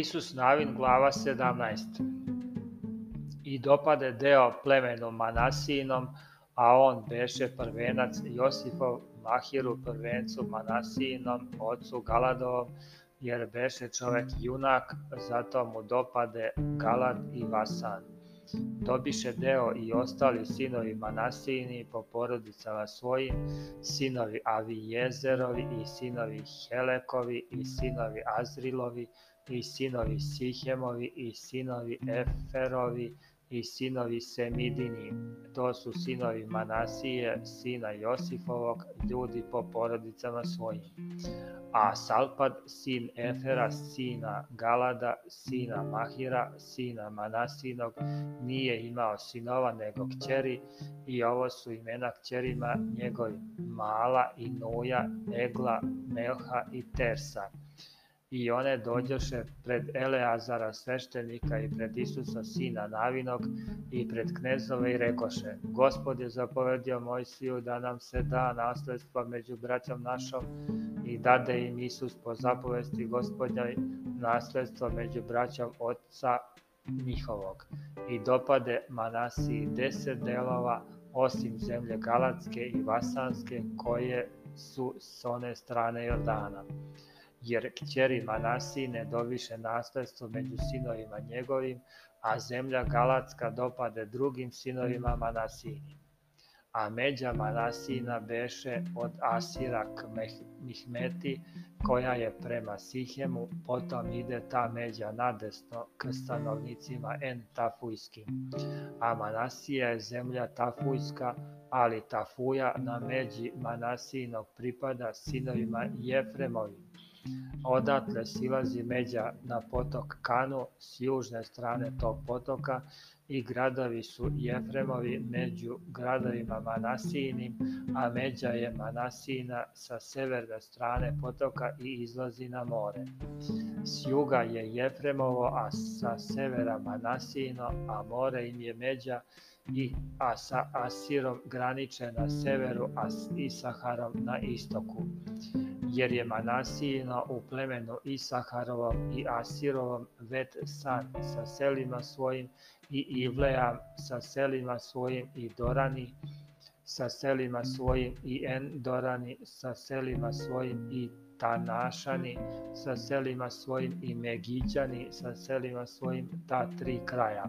Isus Navin glava 17 I dopade deo plemenu Manasijinom, a on beše prvenac Josifov Mahiru prvencu Manasijinom, ocu Galadovom, jer beše čovek junak, zato mu dopade Galad i Vasan dobiše deo i ostali sinovi Manasijini po porodicama svojim, sinovi Avijezerovi i sinovi Helekovi i sinovi Azrilovi i sinovi Sihemovi i sinovi Eferovi i sinovi Semidini. To su sinovi Manasije, sina Josifovog, ljudi po porodicama svojim a Salpad sin Efera sina Galada sina Mahira sina Manasinog nije imao sinova nego kćeri i ovo su imena kćerima njegovim Mala i Noja, Egla, Melha i Tersa i one dođoše pred Eleazara sveštenika i pred Isusa sina Navinog i pred knezove i rekoše Gospod je zapovedio Mojsiju da nam se da nasledstva među braćom našom i dade im Isus po zapovesti gospodnja nasledstvo među braćom oca njihovog i dopade Manasiji deset delova osim zemlje Galatske i Vasanske koje su s one strane Jordana jer kćeri Manasine doviše nasledstvo među sinovima njegovim, a zemlja Galatska dopade drugim sinovima Manasini. A međa Manasina beše od Asira k Mihmeti, koja je prema Sihemu, potom ide ta međa nadesno k stanovnicima En Tafujskim. A Manasija je zemlja Tafujska, ali Tafuja na međi Manasinog pripada sinovima Jefremovim Odatle silazi međa na potok Кану s južne strane tog potoka i gradovi su Jefremovi među gradovima Manasijinim, a međa je Манасијина sa severne strane potoka i izlazi na more. S juga je Jefremovo, a sa severa Манасијино, a more im je međa i, a sa Asirom graniče na severu a i Saharom na istoku jer je Manasijino u plemenu Isaharovom i Asirovom vet san sa selima svojim i Ivleam sa selima svojim i Dorani sa selima svojim i Endorani sa selima svojim i Tanašani sa selima svojim i Megićani sa selima svojim ta tri kraja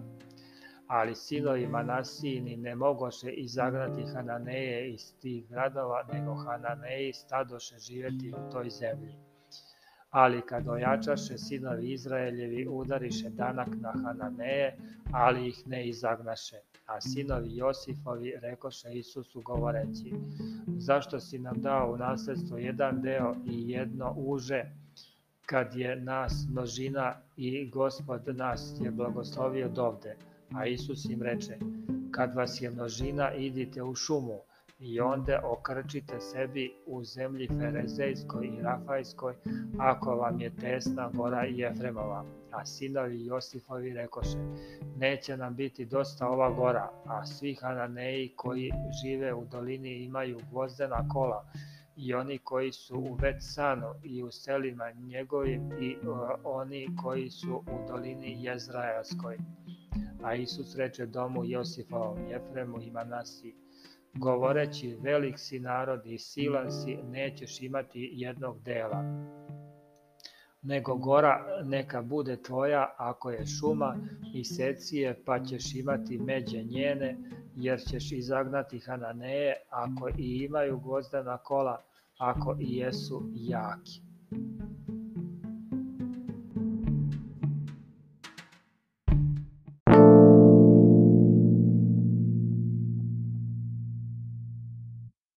ali silovi Manasijini ne mogoše izagnati Hananeje iz tih gradova, nego Hananeji stadoše živeti u toj zemlji. Ali kad ojačaše sinovi Izraeljevi, udariše danak na Hananeje, ali ih ne izagnaše. A sinovi Josifovi rekoše Isusu govoreći, zašto si nam dao u nasljedstvo jedan deo i jedno uže, kad je nas množina i gospod nas je blagoslovio dovde. A Isus im reče, kad vas je množina, idite u šumu i onda okrčite sebi u zemlji Ferezejskoj i Rafajskoj, ako vam je tesna gora i Efremova. A sinovi Josifovi rekoše, neće nam biti dosta ova gora, a svi Hananeji koji žive u dolini imaju gvozdena kola, i oni koji su u Vetsanu i u selima njegovim i uh, oni koji su u dolini Jezraelskoj. A Isus reče domu Josifovom Jefremu i Manasi, govoreći velik si narod i silan si, nećeš imati jednog dela. Nego gora neka bude tvoja, ako je šuma, i seci pa ćeš imati međe njene, jer ćeš izagnati Hananeje, ako i imaju gozdana kola, ako i jesu jaki.